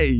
Hey!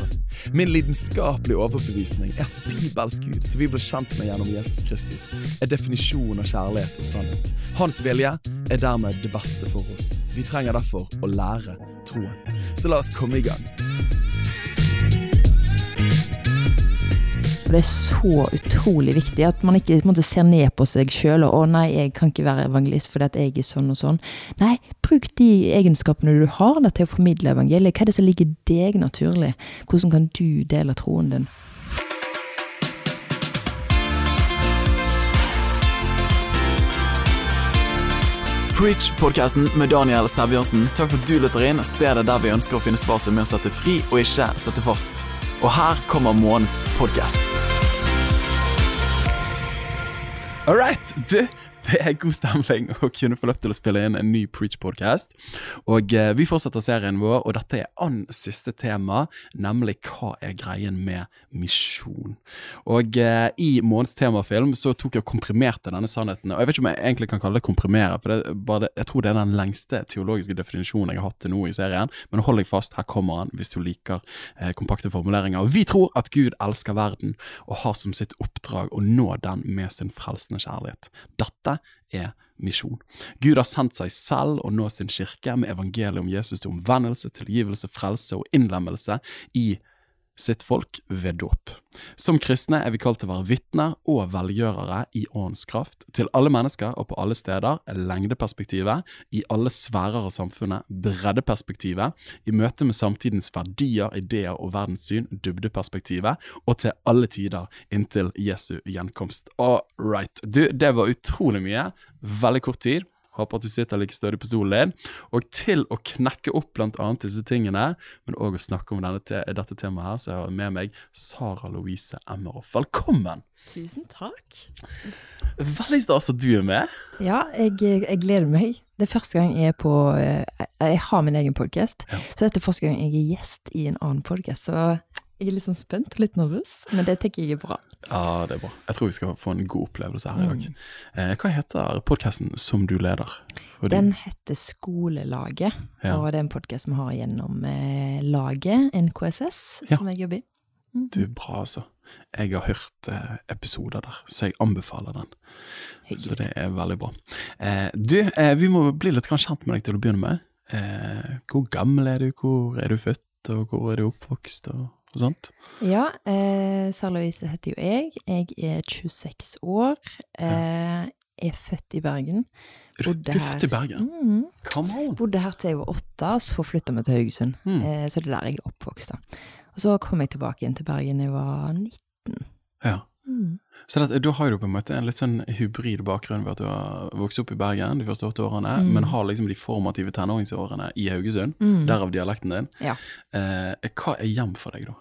Min lidenskapelige overbevisning er at bibelsk Gud, som vi ble kjent med gjennom Jesus Kristus, er definisjonen av kjærlighet og sannhet. Hans vilje er dermed det beste for oss. Vi trenger derfor å lære troen. Så la oss komme i gang. For det er så utrolig viktig at man ikke måte, ser ned på seg sjøl og 'Å nei, jeg kan ikke være evangelist fordi at jeg er sånn og sånn'. Nei, bruk de egenskapene du har da, til å formidle evangeliet. Hva er det som ligger deg naturlig? Hvordan kan du dele troen din? Preach-podkasten med Daniel Sæbjørnsen. Takk for at du lytter inn, stedet der vi ønsker å finne svar som er å sette fri og ikke sette fast. Og her kommer morgens podkast. All right, du. Det er god stemning å kunne få lov til å spille inn en ny Preach-podkast. Og eh, vi fortsetter serien vår, og dette er an siste tema, nemlig hva er greien med misjon? Og eh, i månedens temafilm så tok jeg og komprimerte denne sannheten. Og jeg vet ikke om jeg egentlig kan kalle det komprimere, for det, bare, jeg tror det er den lengste teologiske definisjonen jeg har hatt til nå i serien. Men hold deg fast, her kommer han hvis du liker eh, kompakte formuleringer. Vi tror at Gud elsker verden og har som sitt oppdrag å nå den med sin frelsende kjærlighet. Dette er misjon. Gud har sendt seg selv og nå sin kirke med evangeliet om Jesus til omvendelse, tilgivelse, frelse og innlemmelse i sitt folk ved dåp. Som kristne er vi kalt til å være vitner og velgjørere i åndens kraft, til alle mennesker og på alle steder, lengdeperspektivet, i alle sfærer av samfunnet, breddeperspektivet, i møte med samtidens verdier, ideer og verdenssyn, dybdeperspektivet, og til alle tider inntil Jesu gjenkomst. All right. Du, det var utrolig mye. Veldig kort tid. Håper at du sitter like stødig på stolen din. Og til å knekke opp annet disse tingene, men òg å snakke om denne te dette temaet her, så jeg har med meg Sara Louise Emmeroff. Velkommen! Tusen takk. Veldig stas at du er med. Ja, jeg, jeg, gleder meg. Det er første gang jeg er på Jeg har min egen podkast, ja. så dette er første gang jeg er gjest i en annen podkast. Så jeg er litt sånn spent og litt nervøs, men det tenker jeg er bra. Ja, det er bra. Jeg tror vi skal få en god opplevelse her i dag. Mm. Eh, hva heter podkasten som du leder? Fordi... Den heter Skolelaget, ja. og det er en podkast vi har gjennom eh, laget, NKSS, ja. som jeg jobber i. Mm. Du, bra altså. Jeg har hørt eh, episoder der, så jeg anbefaler den. Hyggelig. Så det er veldig bra. Eh, du, eh, vi må bli litt kjent med deg til å begynne med. Eh, hvor gammel er du, hvor er du født, og hvor er du oppvokst? og og sånt? Ja, eh, Sara Louise heter jo jeg. Jeg er 26 år. Eh, er født i Bergen. Bodde du er født i Bergen? Mm, Come on! Bodde her til jeg var åtte, så flytta vi til Haugesund. Mm. Eh, så det er der jeg er oppvokst. da. Og så kom jeg tilbake igjen til Bergen da jeg var 19. Ja. Mm. Så det, da har du på en måte en litt sånn hybrid bakgrunn ved at du har vokst opp i Bergen de første åtte årene, mm. men har liksom de formative tenåringsårene i Haugesund, mm. derav dialekten din. Ja. Eh, hva er hjem for deg, da?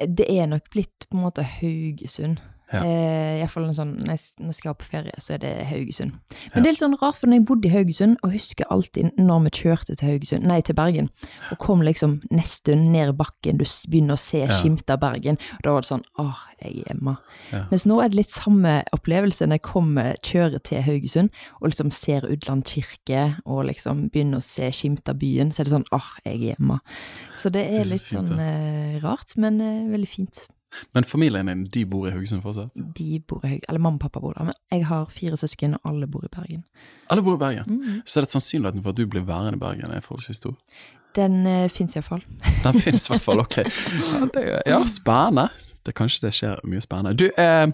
Det er nok blitt på en måte Haugesund. Ja. Eh, en sånn, når jeg skal på ferie, så er det Haugesund. Men ja. det er litt sånn rart, for når jeg bodde i Haugesund, og husker alltid når vi kjørte til Haugesund, nei, til Bergen, og kom liksom nesten ned bakken, du begynner å se ja. skimt av Bergen, og da var det sånn åh, jeg er hjemme. Ja. Mens nå er det litt samme opplevelse når jeg kommer, kjører til Haugesund, og liksom ser Udland kirke, og liksom begynner å se skimt av byen, så er det sånn åh, jeg er hjemme. Så det er, litt sånn eh, rart, men eh, veldig fint. Men familien din, de bor i Haugesund fortsatt? De bor i Haugesund, eller mamma og pappa bor der. Men jeg har fire søsken, og alle bor i Bergen. Alle bor i Bergen? Mm. Så er det sannsynligheten for at du blir værende i Bergen er forholdsvis stor? Den uh, fins iallfall. Den fins i hvert fall, ok. Ja, det, ja, spennende. Det, kanskje det skjer mye spennende. Du, eh,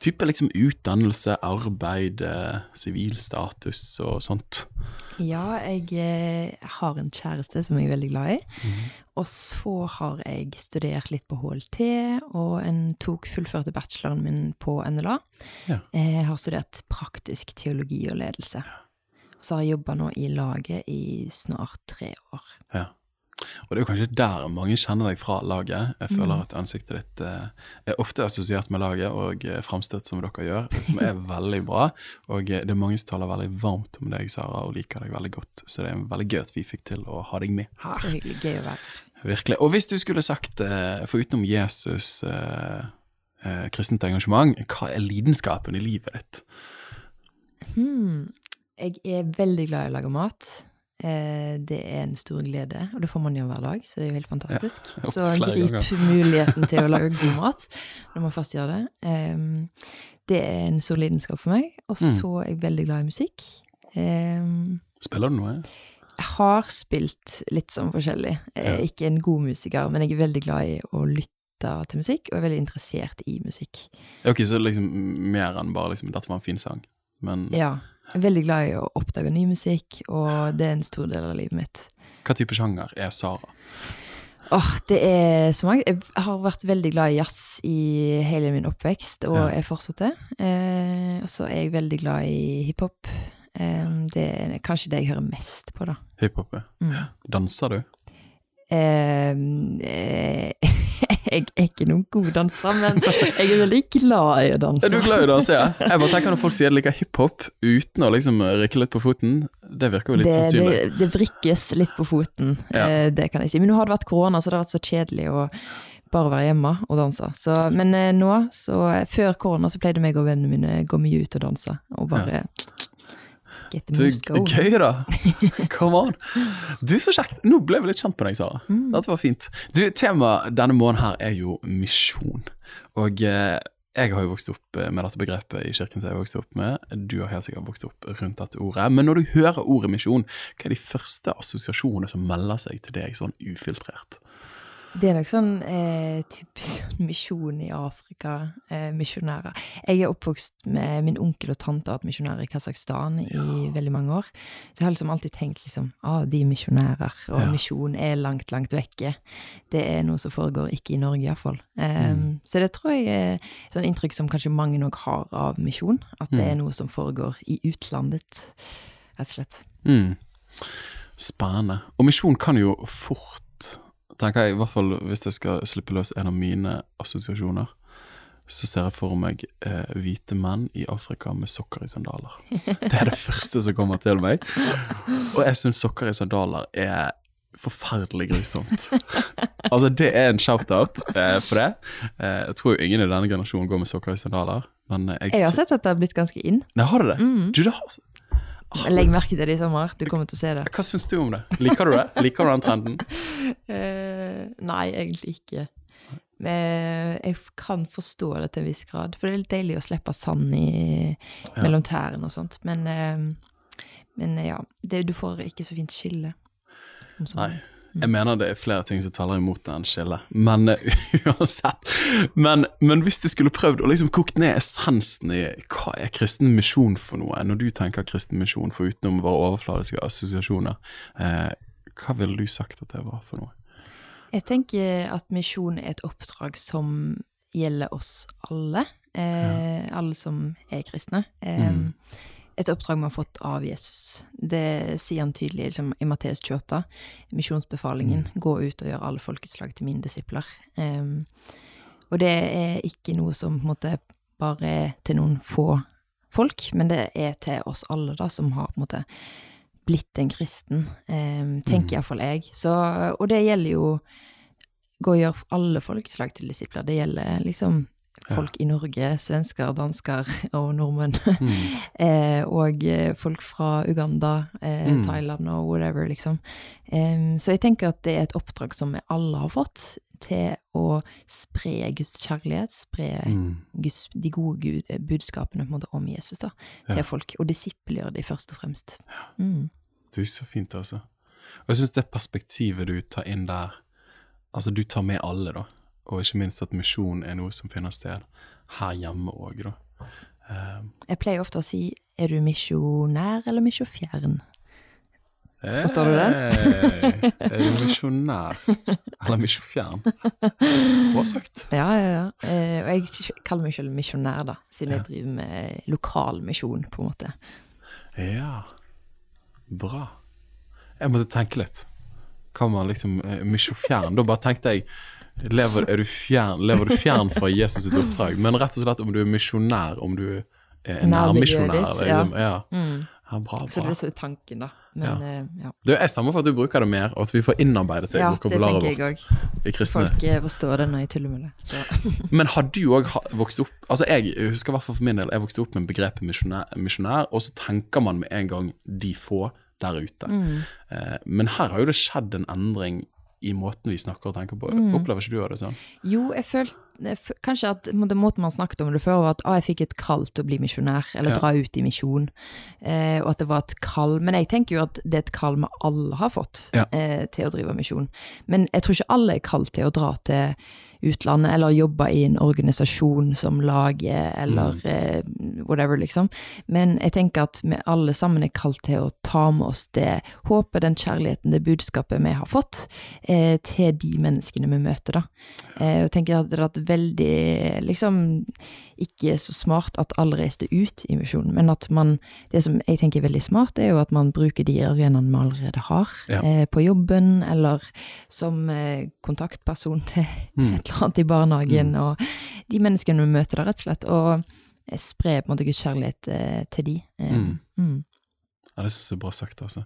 type liksom utdannelse, arbeid, eh, sivilstatus eh, og sånt? Ja, jeg eh, har en kjæreste som jeg er veldig glad i. Mm. Og så har jeg studert litt på HLT, og en tok fullførte bacheloren min på NLA. Ja. Eh, jeg har studert praktisk teologi og ledelse. Og så har jeg jobba nå i laget i snart tre år. Ja. Og det er jo kanskje der mange kjenner deg fra laget. Jeg føler Mm. at ansiktet ditt eh, er ofte assosiert med laget og eh, framstøt som dere gjør, som er veldig bra. Og eh, det er mange som taler veldig varmt om deg, Sara, og liker deg veldig godt. Så det er veldig gøy at vi fikk til å ha deg med Så her. hyggelig. Gøy å være. Virkelig. Og hvis du skulle sagt, eh, foruten Jesus, eh, eh, kristent engasjement, hva er lidenskapen i livet ditt? Hmm. Jeg er veldig glad i å lage mat. Eh, det er en stor glede, og det får man gjøre hver dag, så det er jo helt fantastisk. Ja, så grip ganger. muligheten til å lage god mat når man først gjør det. Det er en stor lidenskap for meg. Og Mm. så er jeg veldig glad i musikk. Spiller du noe? jeg har spilt litt sånn forskjellig. Jeg er ikke en god musiker, men jeg er veldig glad i å lytte til musikk, og er veldig interessert i musikk. Ok, så liksom mer enn bare liksom, dette var en fin sang. Men Ja. Veldig glad i å oppdage ny musikk, og det er en stor del av livet mitt. hva type sjanger er Sara? Åh, det er så mange. Jeg har vært veldig glad i jazz i hele min oppvekst, og Ja. er fortsatt det. Eh, og så er jeg veldig glad i hiphop. Eh, det er kanskje det jeg hører mest på, da. Hiphop? ja. Mm. Danser du? Eh, eh, jeg er ikke noen god danser, men jeg er veldig glad i å danse. Er du glad i å danse? Ja? Jeg bare tenker Når folk sier de liker hiphop uten å liksom rykke litt på foten, det virker jo litt det, sannsynlig. det, det vrikkes litt på foten, Ja. eh, det kan jeg si. Men nå har det vært korona, så det har vært så kjedelig å bare være hjemme og danse. Så, men eh, nå, så før korona, så pleide meg og vennene mine gå mye ut og danse. Og bare get the Du, moves going. gøy, da! Come on! Du, så kjekt! Nå ble vi litt kjent på deg, Sara. Mm. Dette var fint. Du, Temaet denne måneden her er jo misjon. Og eh, jeg har jo vokst opp eh, med dette begrepet i kirken som jeg har vokst opp med. Du har helt sikkert vokst opp rundt dette ordet. Men når du hører ordet misjon, hva er de første assosiasjonene som melder seg til deg sånn ufiltrert? Det er nok sånn eh, typisk sånn misjon i Afrika, eh, misjonærer. Jeg er oppvokst med min onkel og tante har vært misjonærer i Kasakhstan i veldig mange år. Så jeg har liksom alltid tenkt liksom, ah, de er misjonærer, og Ja. misjon er langt, langt vekke. Det er noe som foregår ikke i Norge iallfall. Eh, Mm. Så det tror jeg er et sånn inntrykk som kanskje mange nok har av misjon. At det Mm. er noe som foregår i utlandet, rett og slett. Mm. Spennende. Og misjon kan jo fort, tenker jeg, i hvert fall hvis jeg skal slippe løs en av mine assosiasjoner, så ser jeg for meg eh, hvite menn i Afrika med sokker i sandaler. Det er det første som kommer til meg. Og jeg syns sokker i sandaler er forferdelig grusomt. Altså, det er en shout-out eh, for det. Eh, jeg tror jo ingen i denne generasjonen går med sokker i sandaler, men eh, jeg, Jeg har sett at det har blitt ganske inn. Nei, har du det? Mm. Du, det har Legg merke til det i sommer, du kommer til å se det. Hva syns du om det? Liker du det? Liker du den trenden? uh, nei, egentlig ikke. Men jeg kan forstå det til en viss grad. For det er litt deilig å slippe sand i, Ja. mellom tærne og sånt. Men, uh, men ja, det, du får ikke så fint skille. om Nei. Jeg mener det er flere ting som taler imot det enn skille, men eh, uansett. Men, men hvis du skulle prøvd å liksom kokt ned essensen i hva er kristen misjon for noe, når du tenker kristen misjon, for utenom våre overfladiske assosiasjoner, eh, hva ville du sagt at det var for noe? Jeg tenker at misjon er et oppdrag som gjelder oss alle. Eh, Alle som er kristne. Eh, Mm. Et oppdrag vi har fått av Jesus. Det sier han tydelig liksom, i Matteus 28. Misjonsbefalingen. Gå ut og gjør alle folkeslag til mine disipler. Um, og det er ikke noe som på en måte bare er til noen få folk, men det er til oss alle da, som har på en måte blitt en kristen, um, tenker Mm. iallfall jeg. Så, og det gjelder jo gå og gjøre alle folkeslag til disipler. Det gjelder liksom folk i Norge, svensker, dansker og nordmenn. Mm. eh, og eh, folk fra Uganda, eh, Mm. Thailand og whatever, liksom. Em, så jeg tenker at det er et oppdrag som vi alle har fått til å spre Guds kjærlighet, spre Mm. Guds, de gode gud, eh, budskapene måte om Jesus da, Ja. til folk, og disiplegjøre de først og fremst. Mm. er så fint, altså. Og jeg syns det perspektivet du tar inn der, altså du tar med alle, da, og ikke minst at misjon er noe som finner sted her hjemme òg, da. Eh, Jeg pleier ofte å si, er du misjonær eller misjofjern? Forstår du det? Er du misjonær? Eller misjofjern? Bra sagt. Ja, ja, ja. Eh, og jeg kaller meg selv misjonær, da, siden jeg driver med lokal misjon, på en måte. Ja, bra. Jeg måtte tenke litt. kan man liksom eh, misjofjern. Da bare tenkte jeg lever, er du fjern, lever du fjern fra Jesus sitt oppdrag? Men rett og slett om du er misjonær, om du er nærmisjonær. Liksom. Ja. Mm. Ja, bra, Så det bra. er så tanken, da. Men ja. ja, Du, jeg stemmer for at du bruker det mer, og at vi får innarbeidet det i ja det vokabularet tenker jeg vårt. òg. i. Folk eh, forstår det når jeg tuller med det. Så. Men har du òg vokst opp Altså Jeg husker i for min del Jeg vokste opp med begrepet misjonær, misjonær, og så tenker man med en gang de få der ute. Mm. Eh, men her har jo det skjedd en endring i måten vi snakker og tenker på. Mm. Opplever ikke du det sånn? Jo, jeg følte kanskje at den måten man snakket om det før, var at ah, jeg fikk et kall til å bli misjonær, eller Ja. dra ut i misjon. Eh, og at det var et kall. Men jeg tenker jo at det er et kall vi alle har fått Ja. eh, til å drive misjon. Men jeg tror ikke alle er kalt til å dra til utlandet, eller jobba i en organisasjon som laget, eller Mm. eh, whatever, liksom. Men jeg tenker at vi alle sammen er kalt til å ta med oss det håpet, den kjærligheten, det budskapet vi har fått, eh, til de menneskene vi møter, da. Eh, og tenker at det hadde vært veldig liksom ikke så smart at alle reiste ut i misjonen, men at man Det som jeg tenker er veldig smart, er jo at man bruker de arenaene vi allerede har, Ja. eh, på jobben, eller som eh, kontaktperson til Mm. et eller annet i barnehagen, og de menneskene vi møter der, rett og slett, og spre på en måte Guds kjærlighet eh, til de. Eh, Mm. mm. Ja, det syns jeg er bra sagt, altså.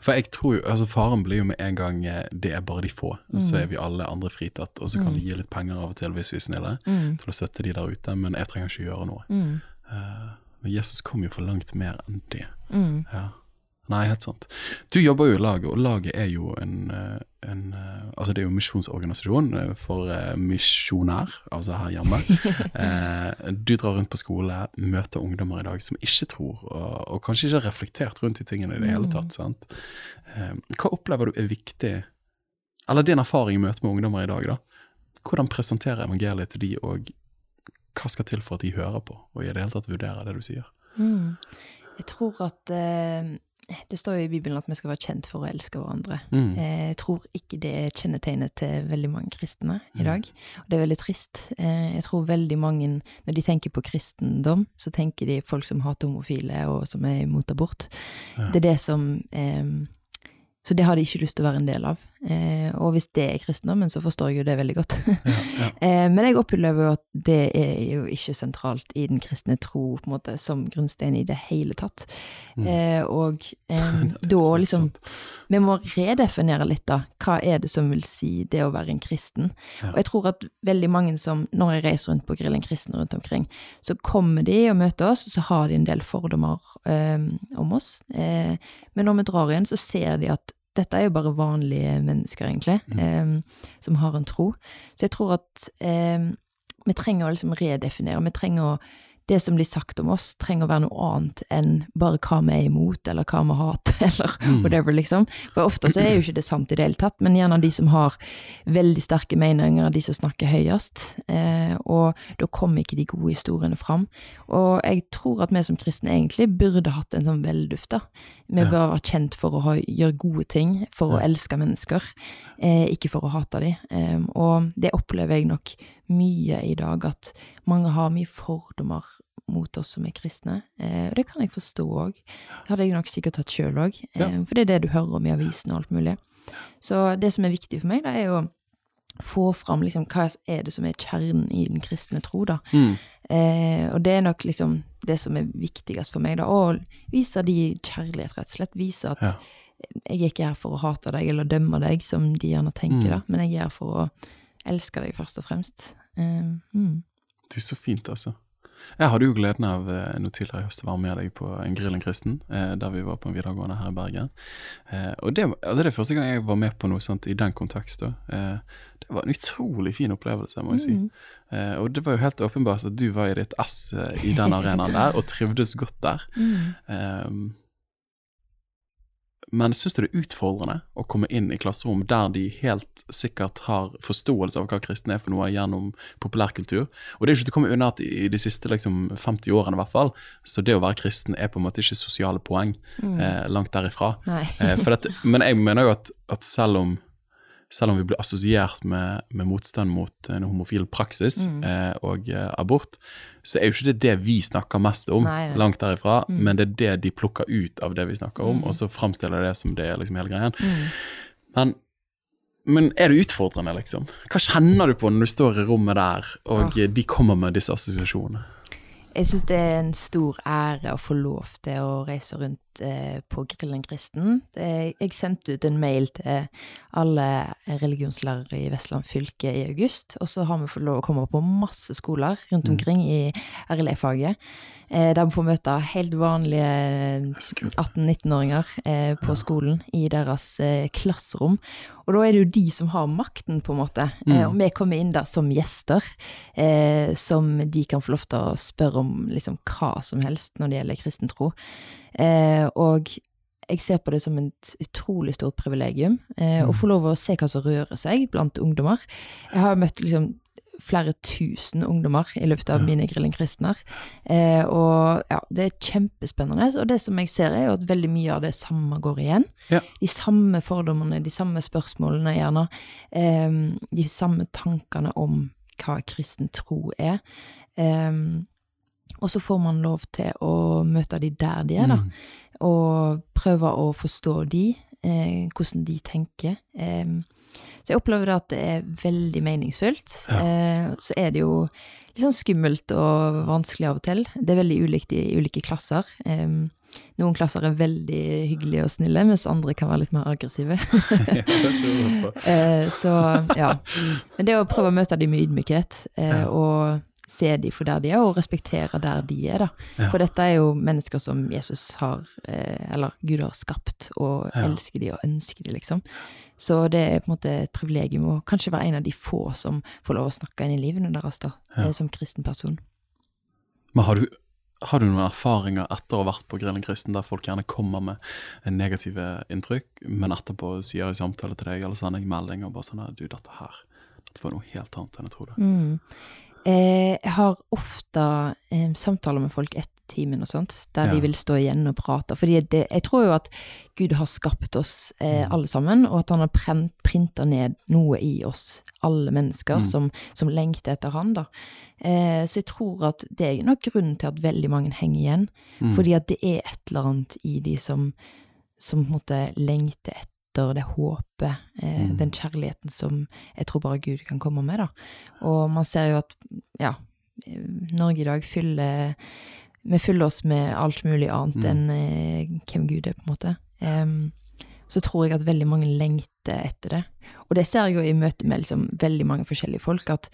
For jeg tror jo, altså Faren blir jo med en gang eh, det er bare de få, så er vi alle andre fritatt. Og så kan Mm. vi gi litt penger av og til hvis vi er snille, Mm. til å støtte de der ute, men jeg trenger ikke gjøre noe. Mm. Eh, men Jesus kom jo for langt mer enn det. Mm. Ja. Nei, helt sant. Du jobber jo i laget, og laget er jo en, eh, en eh, Altså det er jo en misjonsorganisasjon eh, for misjonær, altså her hjemme. Du drar rundt på skole, møter ungdommer i dag som ikke tror, og, og kanskje ikke har reflektert rundt de tingene i det hele tatt. sant? Hva opplever du er viktig, eller din erfaring i møte med ungdommer i dag, da? Hvordan presentere evangeliet til de, og hva skal til for at de hører på, og i det hele tatt vurderer det du sier? Mm. Jeg tror at eh, Det står jo i Bibelen at vi skal være kjent for å elske hverandre. Mm. Eh, Jeg tror ikke det er kjennetegnet til veldig mange kristne i Mm. dag. Og det er veldig trist. Eh, Jeg tror veldig mange, når de tenker på kristendom, så tenker de folk som hater homofile og som er imot abort. Ja. Det er det som eh, Så det har de ikke lyst til å være en del av. Eh, Og hvis det er kristendommen, så forstår jeg jo det veldig godt. Ja, ja. Eh, Men jeg opplever jo at det er jo ikke sentralt i den kristne tro på en måte, som grunnstein i det hele tatt. Mm. Eh, og da liksom. Vi må redefinere litt, da. Hva er det som vil si det å være en kristen? Ja. Og jeg tror at veldig mange som, når jeg reiser rundt på Grillen kristne rundt omkring, så kommer de og møter oss, så har de en del fordommer om oss. Eh, men når vi drar igjen, så ser de at dette er jo bare vanlige mennesker, egentlig, eh, som har en tro. Så jeg tror at eh, vi trenger å liksom redefinere. Vi trenger å det som blir sagt om oss, trenger å være noe annet enn bare hva vi er imot, eller hva vi hater, eller Mm. whatever, liksom. For ofte så er jo ikke det sant i det hele tatt, men gjerne de som har veldig sterke meninger, de som snakker høyest. Eh, og da kommer ikke de gode historiene fram. Og jeg tror at vi som kristne egentlig burde hatt en sånn velduft, da. Vi Ja. bør være kjent for å gjøre gode ting, for å elske mennesker, eh, ikke for å hate dem. Eh, og det opplever jeg nok mye i dag, at mange har mye fordommer mot oss som er kristne. Eh, og det kan jeg forstå òg. Det hadde jeg nok sikkert hatt sjøl òg. Eh. For det er det du hører om i avisene og alt mulig. Så det som er viktig for meg, da, er å få fram liksom, hva er det som er kjernen i den kristne tro, da. Mm. Eh, og det er nok liksom det som er viktigst for meg, da. Å vise de kjærlighet, rett og slett. Vise at Ja. jeg er ikke her for å hate deg eller dømme deg, som de gjerne tenker, Mm. da. Men jeg er her for å elske deg, først og fremst. Eh, mm. Det er så fint, altså. Jeg hadde jo gleden av eh, nå tidligere i høst å være med deg på en Grill en kristen, eh, der vi var på en videregående her i Bergen. Eh, og det, altså det er første gang jeg var med på noe sånt i den kontekst. da. Eh, det var en utrolig fin opplevelse, må jeg si. Mm. Eh, og det var jo helt åpenbart at du var i ditt ess eh, i den arenaen der, og trivdes godt der. Mm. Ehm, men syns du det er utfordrende å komme inn i klasserom der de helt sikkert har forståelse av hva kristne er for noe gjennom populærkultur? Og det er jo ikke til å komme unna at i de siste liksom, 50 årene, i hvert fall, så det å være kristen er på en måte ikke sosiale poeng. Eh, langt derifra. For dette, men jeg mener jo at, at selv om selv om vi blir assosiert med, med motstand mot en homofil praksis Mm. eh, og eh, abort, så er jo ikke det det vi snakker mest om, Nei, nei. langt derifra, men det er det de plukker ut av det vi snakker om, Mm. og så framstiller det som det er liksom hele greien. Mm. Men, men er det utfordrende, liksom? Hva kjenner du på når du står i rommet der, og Ja. de kommer med disse assosiasjonene? Jeg syns det er en stor ære å få lov til å reise rundt på Grillen kristen. Jeg sendte ut en mail til alle religionslærere i Vestland fylke i august, og så har vi fått lov å komme på masse skoler rundt omkring i RLE-faget, eh, der vi får møte helt vanlige 18-19-åringer eh, på skolen i deres eh, klasserom. Og da er det jo de som har makten, på en måte. Eh, og vi kommer inn der som gjester, eh, som de kan få lov til å spørre om liksom hva som helst når det gjelder kristen tro. Eh, og jeg ser på det som et utrolig stort privilegium eh, å få lov å se hva som rører seg blant ungdommer. Jeg har møtt liksom flere tusen ungdommer i løpet av mine Grillen kristner. Eh, og ja, det er kjempespennende. Og det som jeg ser, er jo at veldig mye av det samme går igjen. Ja. De samme fordommene, de samme spørsmålene gjerne. Eh, de samme tankene om hva kristen tro er. Eh, og så får man lov til å møte de der de er, da. Og prøve å forstå de, eh, hvordan de tenker. Eh, så jeg opplever at det er veldig meningsfullt. Eh, så er det jo litt sånn skummelt og vanskelig av og til. Det er veldig ulikt i ulike klasser. Noen klasser er veldig hyggelige og snille, mens andre kan være litt mer aggressive. Eh, så ja. Men det å prøve å møte dem med ydmykhet, eh, og se de for der de er, og respektere der de er, da. Ja. For dette er jo mennesker som Jesus har, eh, eller Gud har skapt, og Ja. elsker de og ønsker de, liksom. Så det er på en måte et privilegium å kanskje være en av de få som får lov å snakke inn i livene deres, da, Ja. eh, som kristen person. Men har du, har du noen erfaringer etter å ha vært på Grillen kristen, der folk gjerne kommer med negative inntrykk, men etterpå sier i samtale til deg, eller sender jeg melding og bare sånn Du, dette her, dette var noe helt annet enn jeg trodde. Mm. Eh, jeg har ofte eh, samtaler med folk etter timen og sånt, der Ja. de vil stå igjen og prate. Fordi jeg tror jo at Gud har skapt oss eh, Mm. alle sammen, og at han har printa ned noe i oss, alle mennesker, Mm. som, som lengter etter han. da. Eh, så jeg tror at det er nok grunnen til at veldig mange henger igjen. Mm. Fordi at det er et eller annet i de som, som på en måte lengter etter det håpet, eh, Mm. den kjærligheten som jeg tror bare Gud kan komme med. da. Og man ser jo at ja, Norge i dag fyller Vi fyller oss med alt mulig annet Mm. enn eh, hvem Gud er, på en måte. Em, så tror jeg at veldig mange lengter etter det. Og det ser jeg jo i møte med liksom veldig mange forskjellige folk, at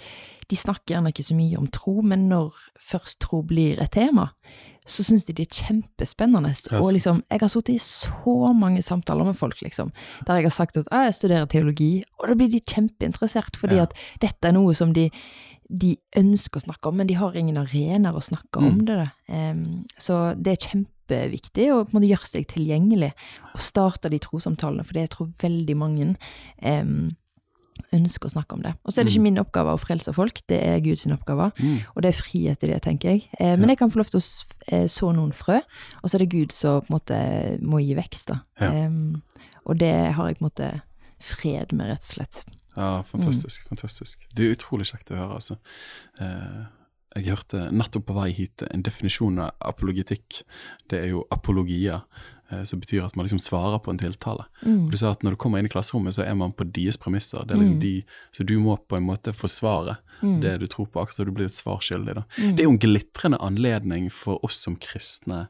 de snakker gjerne ikke så mye om tro, men når først tro blir et tema, så syns de det er kjempespennende. Og liksom, jeg har sittet i så mange samtaler med folk, liksom, der jeg har sagt at «Ah, jeg studerer teologi, og da blir de kjempeinteressert, fordi Ja. at dette er noe som de, de ønsker å snakke om, men de har ingen arenaer å snakke Mm. om det. Um, så det er kjempeviktig å på en måte gjøre seg tilgjengelig, og starte de trossamtalene, for jeg tror veldig mange em, ønsker å snakke om det. Og så er det ikke min oppgave å frelse folk, det er Guds oppgave. Mm. Og det er frihet i det, tenker jeg. Eh, men jeg kan få lov til å eh, så noen frø, og så er det Gud som på en måte må gi vekst. da. Ja. Um, og det har jeg på en måte fred med, rett og slett. Ja, fantastisk. fantastisk. Det er utrolig kjekt å høre, altså. Eh, jeg hørte nettopp på vei hit en definisjon av apologetikk. Det er jo apologia, som betyr at man liksom svarer på en tiltale. Og Du sa at når du kommer inn i klasserommet, så er man på deres premisser. Det er liksom de, så du må på en måte forsvare det du tror på, akkurat så du blir et svar skyldig. Da. Det er jo en glitrende anledning for oss som kristne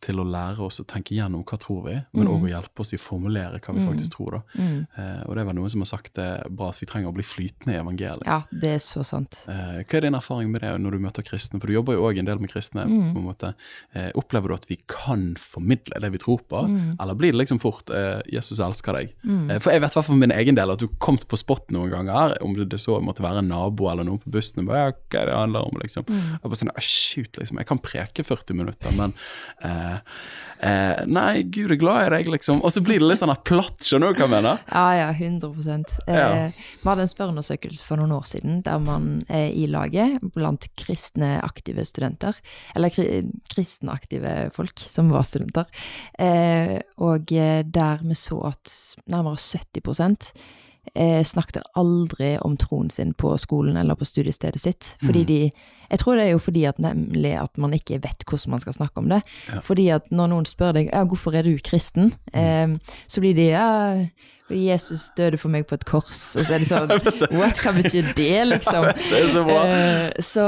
til å lære oss å tenke gjennom hva tror vi, men òg å hjelpe oss i å formulere hva vi faktisk tror. Da. Eh, og det var noen som har sagt det er bra at vi trenger å bli flytende i evangeliet. Ja, det er så sant. Eh, hva er din erfaring med det når du møter kristne? For du jobber jo òg en del med kristne. Mm. på en måte. Eh, opplever du at vi kan formidle det vi tror på, Mm. eller blir det liksom fort eh, 'Jesus elsker deg'? Eh, for jeg vet i for min egen del at du kom på spot noen ganger, om det så måtte være en nabo eller noen på bussen, bare, ja, hva er det handler om, liksom. Mm. Jeg bare sånn, ah, shoot, liksom, jeg kan preke 40 minutter, men eh, eh, Nei, Gud er glad i deg, liksom. Og så blir det litt sånn platt, skjønner du hva jeg mener? Ja, ja, 100 Ja. eh, Vi hadde en spørreundersøkelse for noen år siden der man er i laget blant kristne aktive studenter, eller kri kristne aktive folk som var studenter, eh, og eh, der vi så at nærmere 70 eh, snakket aldri om troen sin på skolen eller på studiestedet sitt. Fordi de Jeg tror det er jo fordi at nemlig at man ikke vet hvordan man skal snakke om det. Ja. Fordi at når noen spør deg ja, hvorfor er du kristen, eh, så blir de ja, Jesus døde for meg på et kors, og så er det sånn What, hva betyr det, liksom? Det er så bra. Eh, så,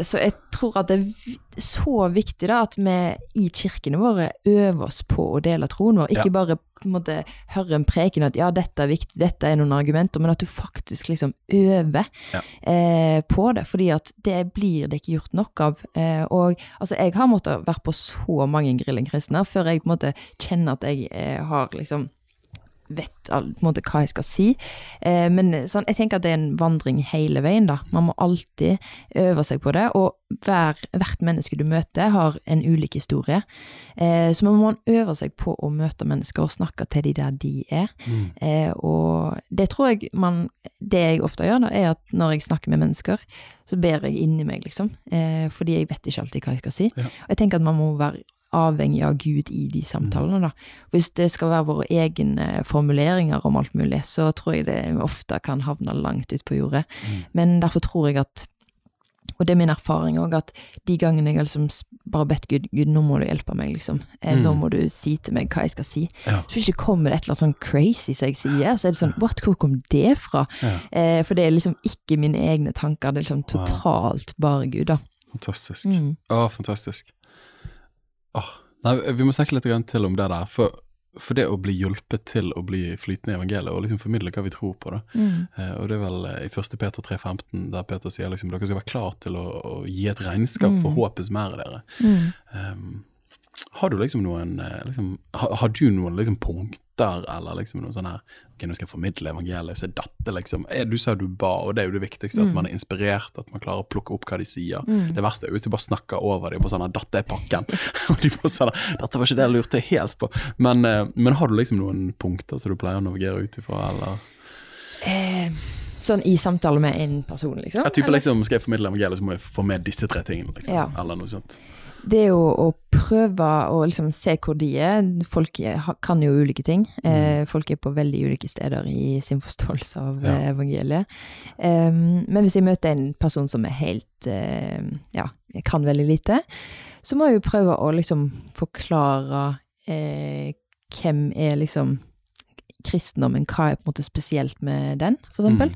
så jeg tror at det er så viktig da at vi i kirkene våre øver oss på å dele troen vår. Ikke Ja. bare på en måte høre en preken at ja, dette er viktig, dette er noen argumenter, men at du faktisk liksom øver eh, på det. Fordi at det blir det ikke gjort nok av. Eh, og altså, jeg har måttet være på så mange grillingkristne før jeg på en måte kjenner at jeg eh, har liksom vet all- på en måte hva jeg skal si. Eh, men sånn, jeg tenker at det er en vandring hele veien, da. Man må alltid øve seg på det, og hver, hvert menneske du møter har en ulik historie. Eh, så man må øve seg på å møte mennesker og snakke til de der de er. Mm. Eh, og det tror jeg man Det jeg ofte gjør, da, er at når jeg snakker med mennesker, så ber jeg inni meg, liksom. Eh, fordi jeg vet ikke alltid hva jeg skal si. Ja. Og jeg tenker at man må være avhengig av Gud i de samtalene, da. Hvis det skal være våre egne formuleringer om alt mulig, så tror jeg det ofte kan havne langt ut på jordet. Mm. Men derfor tror jeg at og det er min erfaring òg, at de gangene jeg har liksom bare bedt Gud Gud, nå må du hjelpe meg, liksom. Eh, Mm. Nå må du si til meg hva jeg skal si. Ja. Så ikke kommer det et eller annet sånn crazy som jeg sier, så er det sånn What, hvor kom det fra? Ja. Eh, for det er liksom ikke mine egne tanker, det er liksom Wow. totalt bare Gud, da. Fantastisk. Mm. Å, fantastisk. Åh, nei, vi må snakke litt til om det der. For, for det å bli hjulpet til å bli flytende i evangeliet, og liksom formidle hva vi tror på, da. Mm. Eh, og det er vel eh, i 1. Peter 3,15, der Peter sier liksom dere skal være klar til å, å gi et regnskap for Mm. håpets mer i dere. Mm. Um, har du liksom noen eh, liksom, har, har du noen liksom punkter, eller liksom noe sånn her Ok, nå skal jeg formidle evangeliet, så er dette liksom eh, Du sa du ba, og det er jo det viktigste, at man er inspirert, at man klarer å plukke opp hva de sier. Mm. Det verste er jo at du bare snakker over dem på sånn at 'dette er pakken', og de bare sånn 'dette var ikke det jeg lurte helt på'. Men, eh, men har du liksom noen punkter som du pleier å navigere ut ifra, eller? Eh, sånn i samtale med en person, liksom? Ja, type liksom, Skal jeg formidle evangeliet, så må jeg få med disse tre tingene, liksom. Ja. Eller noe sånt. Det er jo å prøve å liksom se hvor de er. Folk kan jo ulike ting. Eh, folk er på veldig ulike steder i sin forståelse av Mm. Ja. eh, evangeliet. Men hvis jeg møter en person som er helt eh, ja, kan veldig lite, så må jeg jo prøve å liksom forklare eh, hvem er liksom kristendommen, hva er på en måte spesielt med den, for eksempel.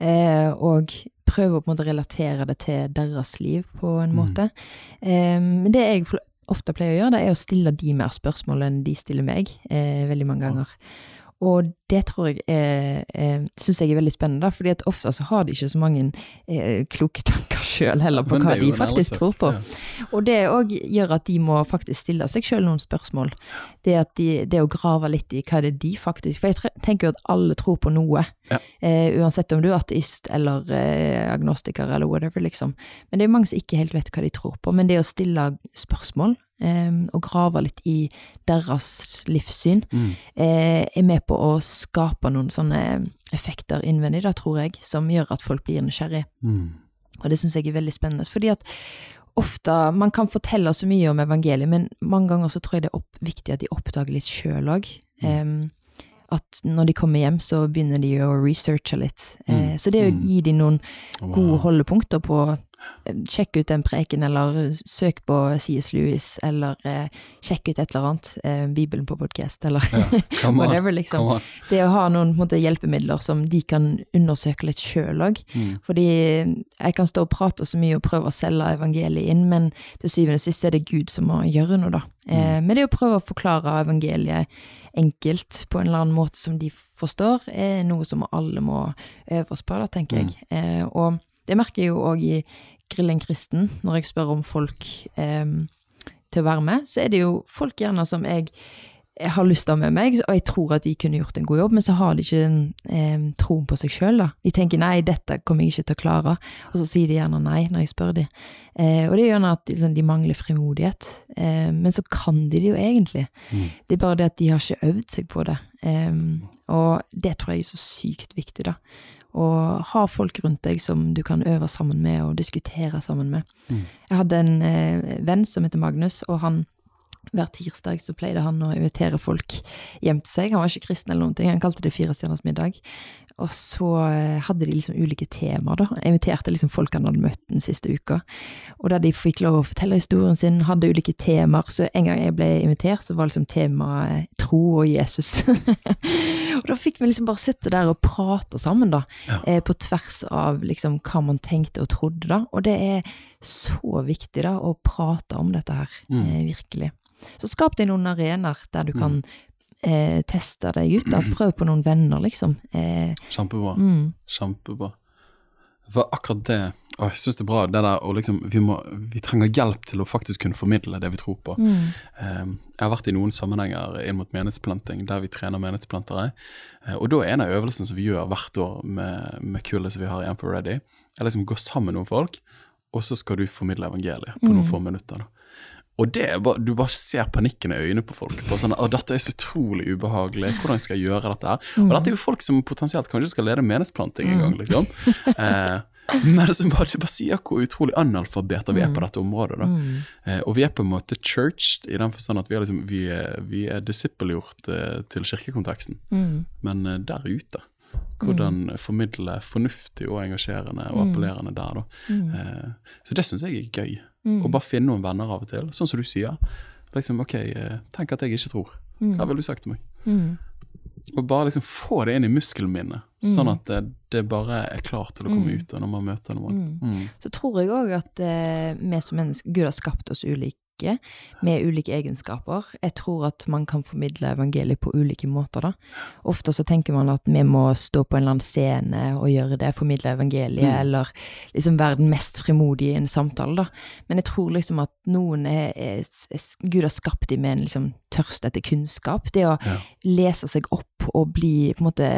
Eh, og prøve å på en måte relatere det til deres liv på en Mm. måte. Eh, Men det jeg ofte pleier å gjøre, det er å stille de mer spørsmål enn de stiller meg, eh, veldig mange ganger. Og det tror jeg er, eh, syns jeg er veldig spennende, da, fordi at ofte så har de ikke så mange eh, kloke tanker sjøl heller på hva de faktisk tror på. ja. Og det òg gjør at de må faktisk stille seg sjøl noen spørsmål. Det, de, det å grave litt i hva det er de faktisk For jeg tenker jo at alle tror på noe. Ja. Eh, uansett om du er ateist eller eh, agnostiker eller whatever, liksom. Men det er mange som ikke helt vet hva de tror på. Men det å stille spørsmål eh, og grave litt i deres livssyn Mm. eh, er med på å skape noen sånne effekter innvendig, da, tror jeg, som gjør at folk blir nysgjerrige. Mm. Og det syns jeg er veldig spennende. Fordi at ofte Man kan fortelle så mye om evangeliet, men mange ganger så tror jeg det er opp, viktig at de oppdager litt sjøl òg. at når de kommer hjem, så begynner de å researche litt. Mm. så det å Mm. gi dem noen gode holdepunkter på Sjekk ut den preken, eller søk på C.S. Lewis, eller eh, sjekk ut et eller annet. Eh, Bibelen på podkast, eller Ja, whatever, liksom. Det å ha noen måte, hjelpemidler som de kan undersøke litt sjøl òg. Mm. Fordi jeg kan stå og prate så mye og prøve å selge evangeliet inn, men til syvende og sist er det Gud som må gjøre noe, da. Eh, men det å prøve å forklare evangeliet enkelt på en eller annen måte som de forstår, er noe som alle må øve oss på, da, tenker jeg. Eh, og det merker jeg jo òg i Grillen kristen, når jeg spør om folk eh, til å være med, så er det jo folk gjerne som jeg jeg har lyst til å ha med meg, og jeg tror at de kunne gjort en god jobb, men så har de ikke eh, troen på seg sjøl, da. De tenker nei, dette kommer jeg ikke til å klare, og så sier de gjerne nei når jeg spør de. Eh, og det er gjerne at liksom, de mangler frimodighet, eh, men så kan de det jo egentlig. Mm. Det er bare det at de har ikke øvd seg på det. Eh, og det tror jeg er så sykt viktig, da. Å ha folk rundt deg som du kan øve sammen med og diskutere sammen med. Mm. Jeg hadde en eh, venn som heter Magnus, og han hver tirsdag så pleide han å invitere folk hjem til seg. Han var ikke kristen eller noen ting, han kalte det Fire stjerners middag. Og så eh, hadde de liksom ulike temaer, da. Jeg inviterte liksom folk han hadde møtt den siste uka. Og der de fikk lov å fortelle historien sin, hadde ulike temaer. Så en gang jeg ble invitert, så var liksom temaet tro og Jesus. og da fikk vi liksom bare sitte der og prate sammen, da. Ja. Eh, på tvers av liksom hva man tenkte og trodde, da. Og det er så viktig, da, å prate om dette her. Mm. Eh, virkelig. Så skap deg noen arenaer der du kan eh, teste deg ut. da, Prøv på noen venner, liksom. Eh, Kjempebra. mm, Kjempebra. For akkurat det og jeg syns det er bra, det der å liksom vi, må, vi trenger hjelp til å faktisk kunne formidle det vi tror på. mm, Eh, jeg har vært i noen sammenhenger inn mot menighetsplanting der vi trener menighetsplantere. Eh, og da er en av øvelsene som vi gjør hvert år med, med kullet som vi har i M4 Ready, er liksom gå sammen med noen folk, og så skal du formidle evangeliet på noen Mm. få minutter. da. Og det er bare, du bare ser panikken i øynene på folk. På sånn, dette er så utrolig ubehagelig. Hvordan skal jeg gjøre dette her? Og dette er jo folk som potensielt kanskje skal lede menighetsplanting en gang, liksom. Eh, men som bare, bare sier hvor utrolig analfabeter vi er på dette området. da. mm, Eh, og vi er på en måte churched i den forstand at vi er, liksom, vi er, vi er disippelgjort eh, til kirkekonteksten. mm, Men eh, der ute, hvordan formidle fornuftig og engasjerende og appellerende der, da. mm, Eh, så det syns jeg er gøy. Mm, Og bare finne noen venner av og til, sånn som du sier. Liksom, ok, eh, tenk at jeg ikke tror. mm, Hva ville du sagt til meg? mm, Og bare liksom få det inn i muskelminnet, sånn at det, det bare er klart til å komme Mm. ut når man møter noen. Mm. Mm. Så tror jeg òg at eh, vi som mennesker Gud har skapt oss ulike, med ulike egenskaper. Jeg tror at man kan formidle evangeliet på ulike måter, da. Ofte så tenker man at vi må stå på en eller annen scene og gjøre det, formidle evangeliet, Mm. eller liksom være den mest frimodige i en samtale, da. Men jeg tror liksom at noen er, er, er Gud har skapt dem med en liksom tørst etter kunnskap. Det å Ja. lese seg opp og bli på en måte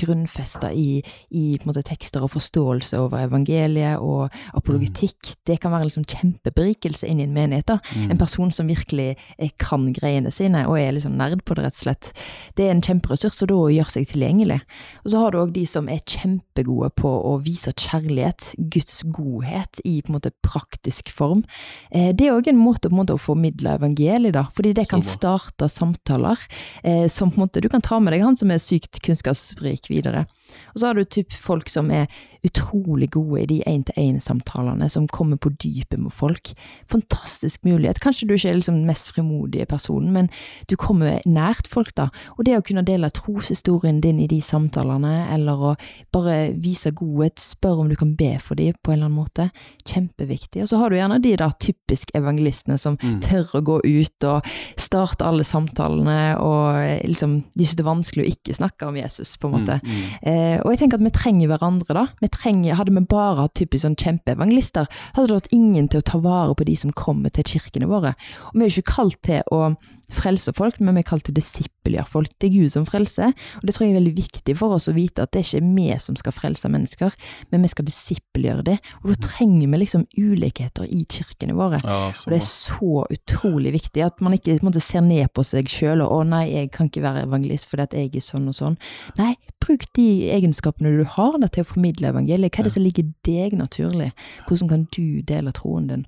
grunnfesta i, i på en måte, tekster og forståelse over evangeliet og apologetikk, det kan være liksom kjempeberikelse inn i en menighet. da. Mm. En person som virkelig eh, kan greiene sine og er liksom nerd på det, rett og slett. Det er en kjemperessurs, og da å gjøre seg tilgjengelig. Og så har du òg de som er kjempegode på å vise kjærlighet, Guds godhet, i på en måte praktisk form. Eh, det er òg en måte, på en måte å formidle evangeliet, da, fordi det kan starte samtaler eh, som på en måte Du kan ta med deg han som er sykt kunnskapsrik videre. Og så har du typ folk som er utrolig gode i de én-til-én-samtalene, som kommer på dypet med folk. Fantastisk mulighet. Kanskje du ikke er liksom den mest frimodige personen, men du kommer nært folk, da. Og det å kunne dele troshistorien din i de samtalene, eller å bare vise godhet, spørre om du kan be for dem på en eller annen måte, kjempeviktig. Og så har du gjerne de da typisk evangelistene som Mm. tør å gå ut og starte alle samtalene, og liksom, de synes det er vanskelig å ikke snakke om Jesus, på en måte. Mm, mm. Eh, og jeg tenker at vi trenger hverandre, da. Vi trenger, hadde vi bare hatt typisk sånn kjempeevangelister, hadde det vært ingen til å ta vare på de som kommer til kirkene våre. Og vi er jo ikke kalt til å frelse folk, men vi er kalt til å folk. Det er Gud som frelser, og det tror jeg er veldig viktig for oss å vite at det er ikke vi som skal frelse mennesker, men vi skal disippelgjøre dem. Og da trenger vi liksom ulikheter i kirkene våre. Ja, Og det er så utrolig viktig at man ikke måte, ser ned på seg sjøl og 'å nei, jeg kan ikke være evangelist fordi at jeg er sånn og sånn'. Nei, bruk de egenskapene du har da, til å formidle evangeliet. Hva er det som ligger deg naturlig? Hvordan kan du dele troen din?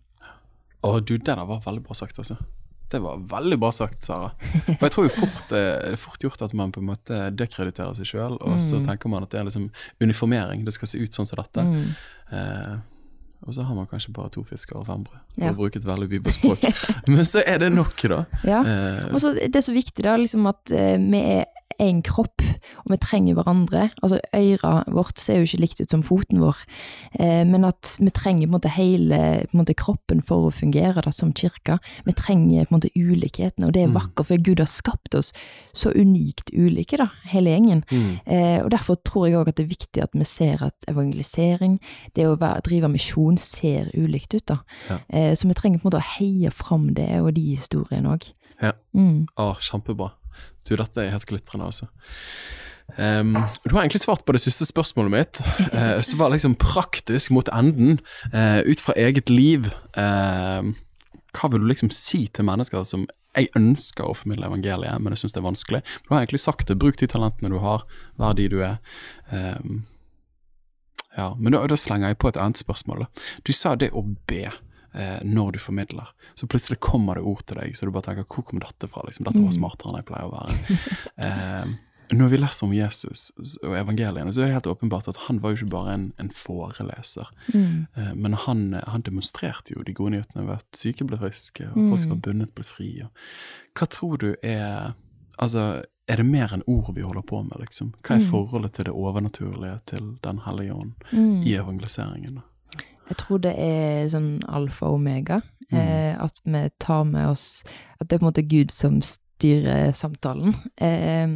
Å, du, det der var veldig bra sagt, altså. Det var veldig bra sagt, Sara. For jeg tror jo fort eh, det er fort gjort at man på en måte dekrediterer seg sjøl, og så Mm. tenker man at det er liksom uniformering, det skal se ut sånn som dette. Mm. Eh, og så har man kanskje bare to fisker og fem brød, for Ja. å bruke et veldig bibelspråk. Men så er det nok, da. Ja. Eh, Og så det er så viktig da, liksom at eh, vi er én kropp, og vi trenger hverandre. Altså Øret vårt ser jo ikke likt ut som foten vår, eh, men at vi trenger på en måte hele på en måte, kroppen for å fungere da, som kirka. Vi trenger på en måte ulikhetene, og det er Mm. vakkert, for Gud har skapt oss så unikt ulike, da, hele gjengen. mm, Eh, og Derfor tror jeg òg at det er viktig at vi ser at evangelisering, det å være, drive misjon, ser ulikt ut. da. Ja. Eh, så vi trenger på en måte å heie fram det, og de historiene òg. Ja. Mm. Å, kjempebra. Du, dette er helt glitrende, altså. Um, du har egentlig svart på det siste spørsmålet mitt, uh, som var liksom praktisk mot enden, Uh, ut fra eget liv. uh, hva vil du liksom si til mennesker som jeg ønsker å formidle evangeliet, men jeg syns det er vanskelig? Du har egentlig sagt det, bruk de talentene du har, vær de du er. Um, ja, men da, da slenger jeg på et annet spørsmål. Du sa det å be eh, når du formidler. Så plutselig kommer det ord til deg, så du bare tenker 'hvor kom dette fra?' Liksom, 'Dette var Mm. smartere enn jeg pleier å være'. Eh, når vi leser om Jesus og evangeliene, så er det helt åpenbart at han var jo ikke bare en, en foreleser. Mm. Eh, Men han, han demonstrerte jo de gode nyhetene ved at syke ble friske, og folk som var bundet, ble fri. Hva tror du er Altså, er det mer enn ord vi holder på med, liksom? Hva er forholdet til det overnaturlige, til Den hellige ånd, Mm. i evangeliseringen? Jeg tror det er sånn alfa og omega. Eh, at vi tar med oss At det er på en måte Gud som styrer samtalen. Eh,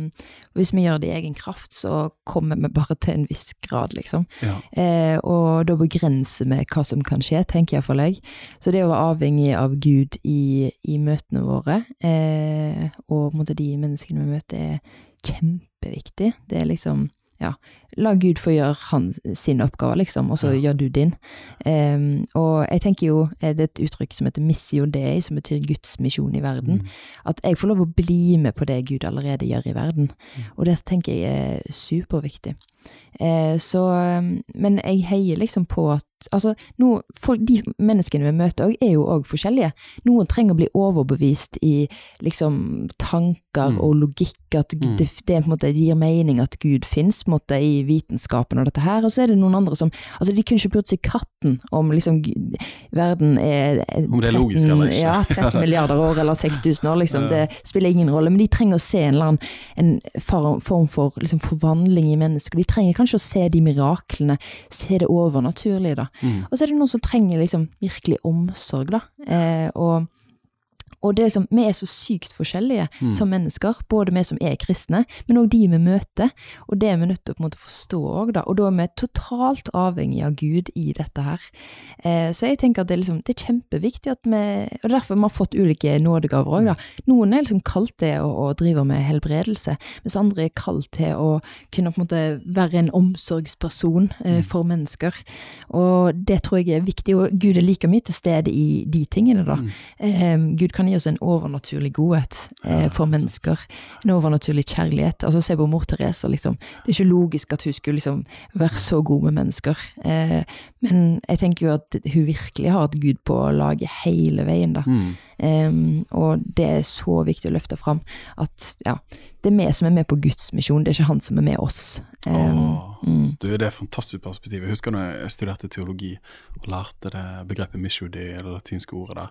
hvis vi gjør det i egen kraft, så kommer vi bare til en viss grad, liksom. Ja. Eh, og da begrenser vi hva som kan skje, tenker iallfall jeg. Så det å være avhengig av Gud i, i møtene våre, eh, og på en måte de menneskene vi møter, er kjempeviktig. Det er liksom ja, la Gud få gjøre han, sin oppgave, liksom, og så Ja. gjør du din. Um, og jeg tenker jo, eh, det er et uttrykk som heter missio dei, som betyr Guds misjon i verden. Mm. At jeg får lov å bli med på det Gud allerede gjør i verden. Mm. Og det tenker jeg er superviktig. Eh, så, men jeg heier liksom på at Altså, no, folk, de menneskene vi møter òg, er jo òg forskjellige. Noen trenger å bli overbevist i liksom tanker Mm. og logikk, at Mm. det, det, på en måte, gir mening at Gud fins i vitenskapen og dette her. Og så er det noen andre som Altså, de kunne ikke brydd seg katten om liksom verden er Om det er logisk eller ikke. Ja, 13 milliarder år eller 6000 år, liksom. Det spiller ingen rolle. Men de trenger å se en eller annen en form, form for liksom, forvandling i mennesker. De trenger kanskje å se de miraklene, se det overnaturlige, da. Mm. Og så er det noen som trenger liksom virkelig omsorg, da. Eh, og og det er liksom, Vi er så sykt forskjellige Mm. som mennesker, både vi som er kristne, men òg de vi møter. Og det er vi nødt til å på en måte forstå òg, da. Og da er vi totalt avhengig av Gud i dette her. Eh, så jeg tenker at det er, liksom, det er kjempeviktig at vi Og er derfor vi har fått ulike nådegaver òg, da. Noen er liksom kalt til å, å drive med helbredelse, mens andre er kalt til å kunne på en måte være en omsorgsperson eh, for mennesker. Og det tror jeg er viktig, og Gud er like mye til stede i de tingene, da. Mm. Eh, Gud kan gi oss en overnaturlig godhet eh, for mennesker. En overnaturlig kjærlighet. Altså Se på mor Teresa, liksom. Det er ikke logisk at hun skulle liksom være så god med mennesker. Eh, men jeg tenker jo at hun virkelig har hatt Gud på laget hele veien, da. Mm. Em, og det er så viktig å løfte fram at ja, det er vi som er med på Guds misjon, det er ikke han som er med oss. Åh. mm, Du, Det er et fantastisk perspektiv. Jeg husker når jeg studerte teologi og lærte det begrepet misjudi Eller det latinske ordet der.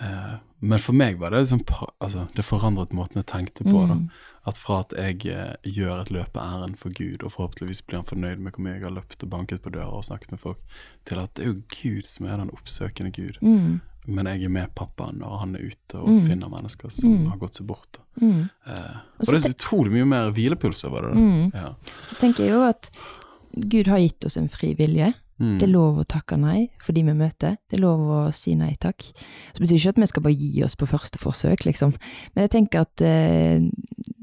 Eh, men for meg var det liksom, altså, det forandret måten jeg tenkte på. Mm. At fra at jeg eh, gjør et løpeærend for Gud, og forhåpentligvis blir han fornøyd med hvor mye jeg har løpt og banket på døra og snakket med folk, til at det er jo Gud som er den oppsøkende Gud. mm, Men jeg er med pappaen når han er ute og Mm. finner mennesker som Mm. har gått seg bort. mm. Eh, Og det er så utrolig mye mer hvilepuls over det. da. Mm. Ja. Jeg tenker jo at Gud har gitt oss en fri vilje. Mm. Det er lov å takke nei for de vi møter. Det er lov å si nei takk. Så det betyr ikke at vi skal bare gi oss på første forsøk, liksom. Men jeg tenker at eh,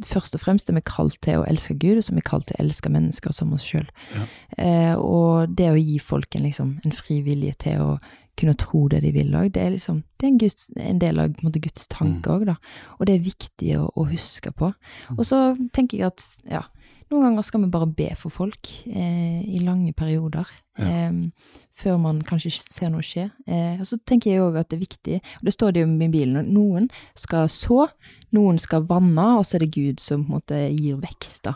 først og fremst er vi kalt til å elske Gud, og så er vi kalt til å elske mennesker som oss sjøl. Ja. Eh, og det å gi folk en, liksom, en fri vilje til å kunne tro det de vil òg, det er liksom det er en, Guds, en del av på en måte, Guds tanke òg, da. Og det er viktig å, å huske på. Og så tenker jeg at ja, noen ganger skal vi bare be for folk eh, i lange perioder. Ja. eh, før man kanskje ser noe skje. Eh, og så tenker jeg òg at det er viktig, og det står det jo i Bibelen, at noen skal så, noen skal vanne, og så er det Gud som på en måte gir vekst, da.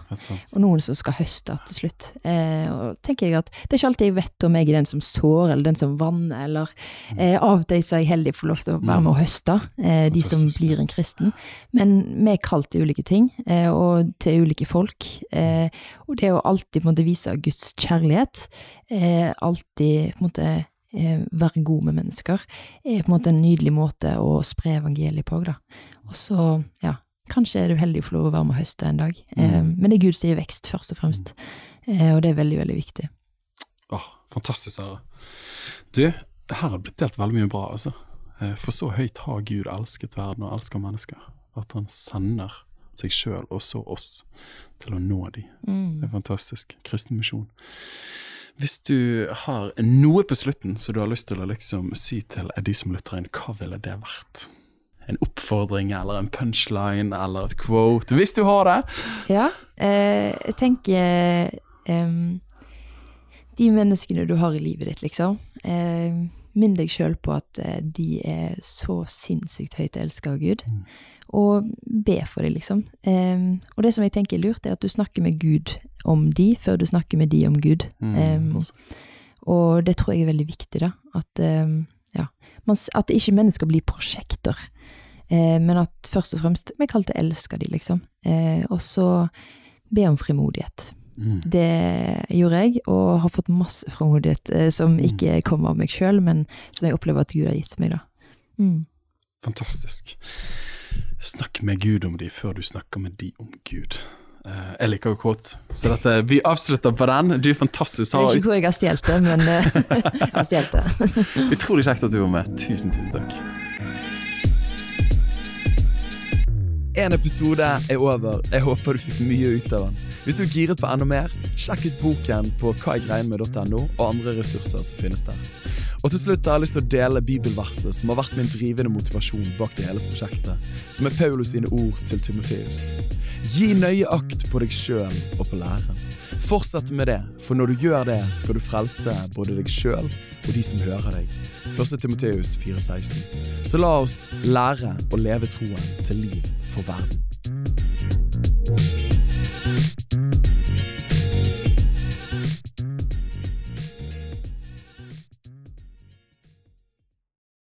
Og noen som skal høste til slutt. Eh, og tenker jeg at Det er ikke alltid jeg vet om jeg er den som sår, eller den som vanner, eller eh, Av og til så er jeg heldig for lov til å være med og høste, eh, de som blir en kristen. Men vi er kalt til ulike ting, eh, og til ulike folk. Eh, og det å alltid på en måte vise Guds kjærlighet, eh, alltid på en måte være god med mennesker, er på en måte en nydelig måte å spre evangeliet på. Da. Og så, ja, kanskje er du heldig å få lov å være med og høste en dag. Eh, Mm. men det er Gud som gir vekst, først og fremst. Eh, og det er veldig, veldig viktig. Åh, fantastisk, Sara. Du, her har det blitt delt veldig mye bra, altså. Eh, For så høyt har Gud elsket verden og elsker mennesker, at han sender seg sjøl og så oss til å nå dem. Mm. Det er fantastisk. Kristen misjon. Hvis du har noe på slutten som du har lyst til å liksom si til de som lytter inn, hva ville det vært? En oppfordring eller en punchline eller et quote, hvis du har det. Ja, eh, jeg tenker eh, De menneskene du har i livet ditt, liksom. Eh, Minn deg sjøl på at eh, de er så sinnssykt høyt elska av Gud. Mm. Og be for dem, liksom. Og det som jeg tenker er lurt, er at du snakker med Gud om de, før du snakker med de om Gud. Mm, og det tror jeg er veldig viktig, da. At, at ikke mennesker blir prosjekter. Eh, men at først og fremst vi kalte elsker de, liksom. Eh, og så be om frimodighet. Mm. Det gjorde jeg, og har fått masse frimodighet eh, som Mm. ikke kommer av meg sjøl, men som jeg opplever at Gud har gitt meg, da. Mm. Fantastisk. Snakk med Gud om de før du snakker med de om Gud. Eh, jeg liker jo quote, så dette, vi avslutter på den. Du er fantastisk. Jeg vet ikke hvor jeg har stjålet det, men eh, jeg har stjålet det. utrolig kjekt at du var med. Tusen, tusen takk. En episode er over. Jeg håper du fikk mye ut av den. Hvis du er giret på enda mer, sjekk ut boken på hvaegreinmed.no og andre ressurser som finnes der. Og til slutt har jeg lyst til å dele bibelverset som har vært min drivende motivasjon bak det hele prosjektet, som er Paulus sine ord til Timoteus. Gi nøye akt på deg sjøl og på læren. Fortsett med det, for når du gjør det, skal du frelse både deg sjøl og de som hører deg. 1. Timoteus 4,16. Så la oss lære å leve troen til liv for verden.